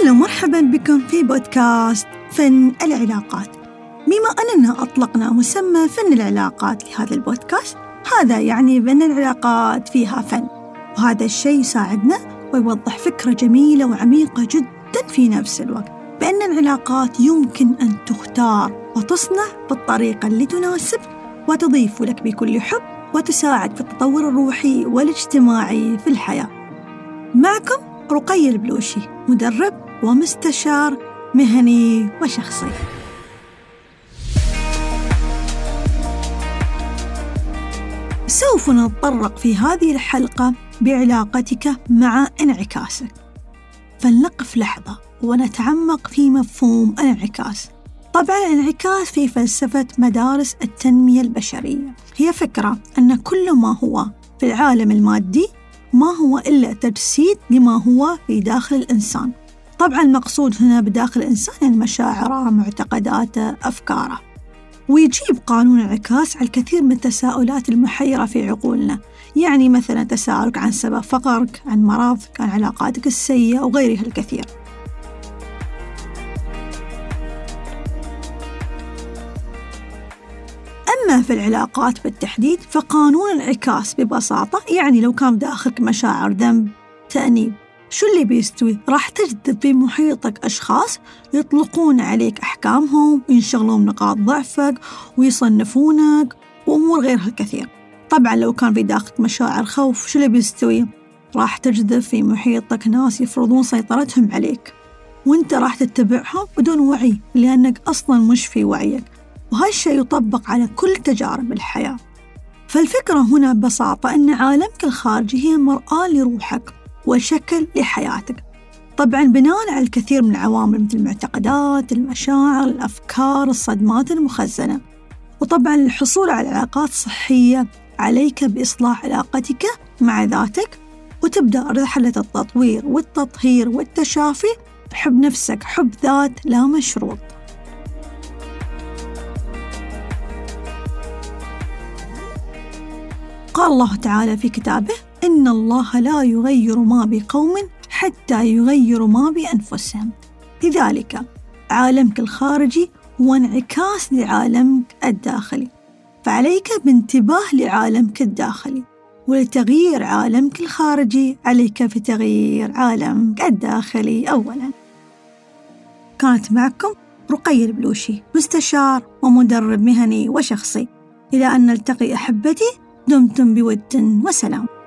أهلا ومرحبا بكم في بودكاست فن العلاقات. بما أننا أطلقنا مسمى فن العلاقات لهذا البودكاست هذا يعني بأن العلاقات فيها فن. وهذا الشيء يساعدنا ويوضح فكرة جميلة وعميقة جدا في نفس الوقت بأن العلاقات يمكن أن تختار وتصنع بالطريقة اللي تناسب وتضيف لك بكل حب وتساعد في التطور الروحي والاجتماعي في الحياة. معكم رقي البلوشي مدرب ومستشار مهني وشخصي. سوف نتطرق في هذه الحلقة بعلاقتك مع انعكاسك فلنقف لحظة ونتعمق في مفهوم الانعكاس طبعا الانعكاس في فلسفة مدارس التنمية البشرية. هي فكرة أن كل ما هو في العالم المادي ما هو إلا تجسيد لما هو في داخل الإنسان. طبعا المقصود هنا بداخل الإنسان مشاعره معتقداته أفكاره. ويجيب قانون الانعكاس على الكثير من التساؤلات المحيرة في عقولنا. يعني مثلا تساؤلك عن سبب فقرك عن مرضك عن علاقاتك السيئة وغيرها الكثير. أما في العلاقات بالتحديد فقانون الانعكاس ببساطة يعني لو كان داخلك مشاعر ذنب تأنيب شو اللي بيستوي؟ راح تجذب في محيطك أشخاص يطلقون عليك أحكامهم وينشغلون نقاط ضعفك ويصنفونك وأمور غيرها كثير طبعا لو كان في داخلك مشاعر خوف شو اللي بيستوي؟ راح تجذب في محيطك ناس يفرضون سيطرتهم عليك. وأنت راح تتبعهم بدون وعي لأنك أصلا مش في وعيك. وهالشيء يطبق على كل تجارب الحياة. فالفكرة هنا ببساطة أن عالمك الخارجي هي مرآة لروحك. وشكل لحياتك. طبعا بناء على الكثير من العوامل مثل المعتقدات المشاعر الأفكار الصدمات المخزنة. وطبعا الحصول على علاقات صحية عليك بإصلاح علاقتك مع ذاتك وتبدأ رحلة التطوير والتطهير والتشافي بحب نفسك حب ذات لا مشروط. قال الله تعالى في كتابه إن الله لا يغير ما بقوم حتى يغيروا ما بأنفسهم. لذلك عالمك الخارجي هو انعكاس لعالمك الداخلي. فعليك بانتباه لعالمك الداخلي ولتغيير عالمك الخارجي عليك بتغيير عالمك الداخلي. أولا كانت معكم رقي البلوشي مستشار ومدرب مهني وشخصي. إلى أن نلتقي أحبتي دمتم بود وسلام.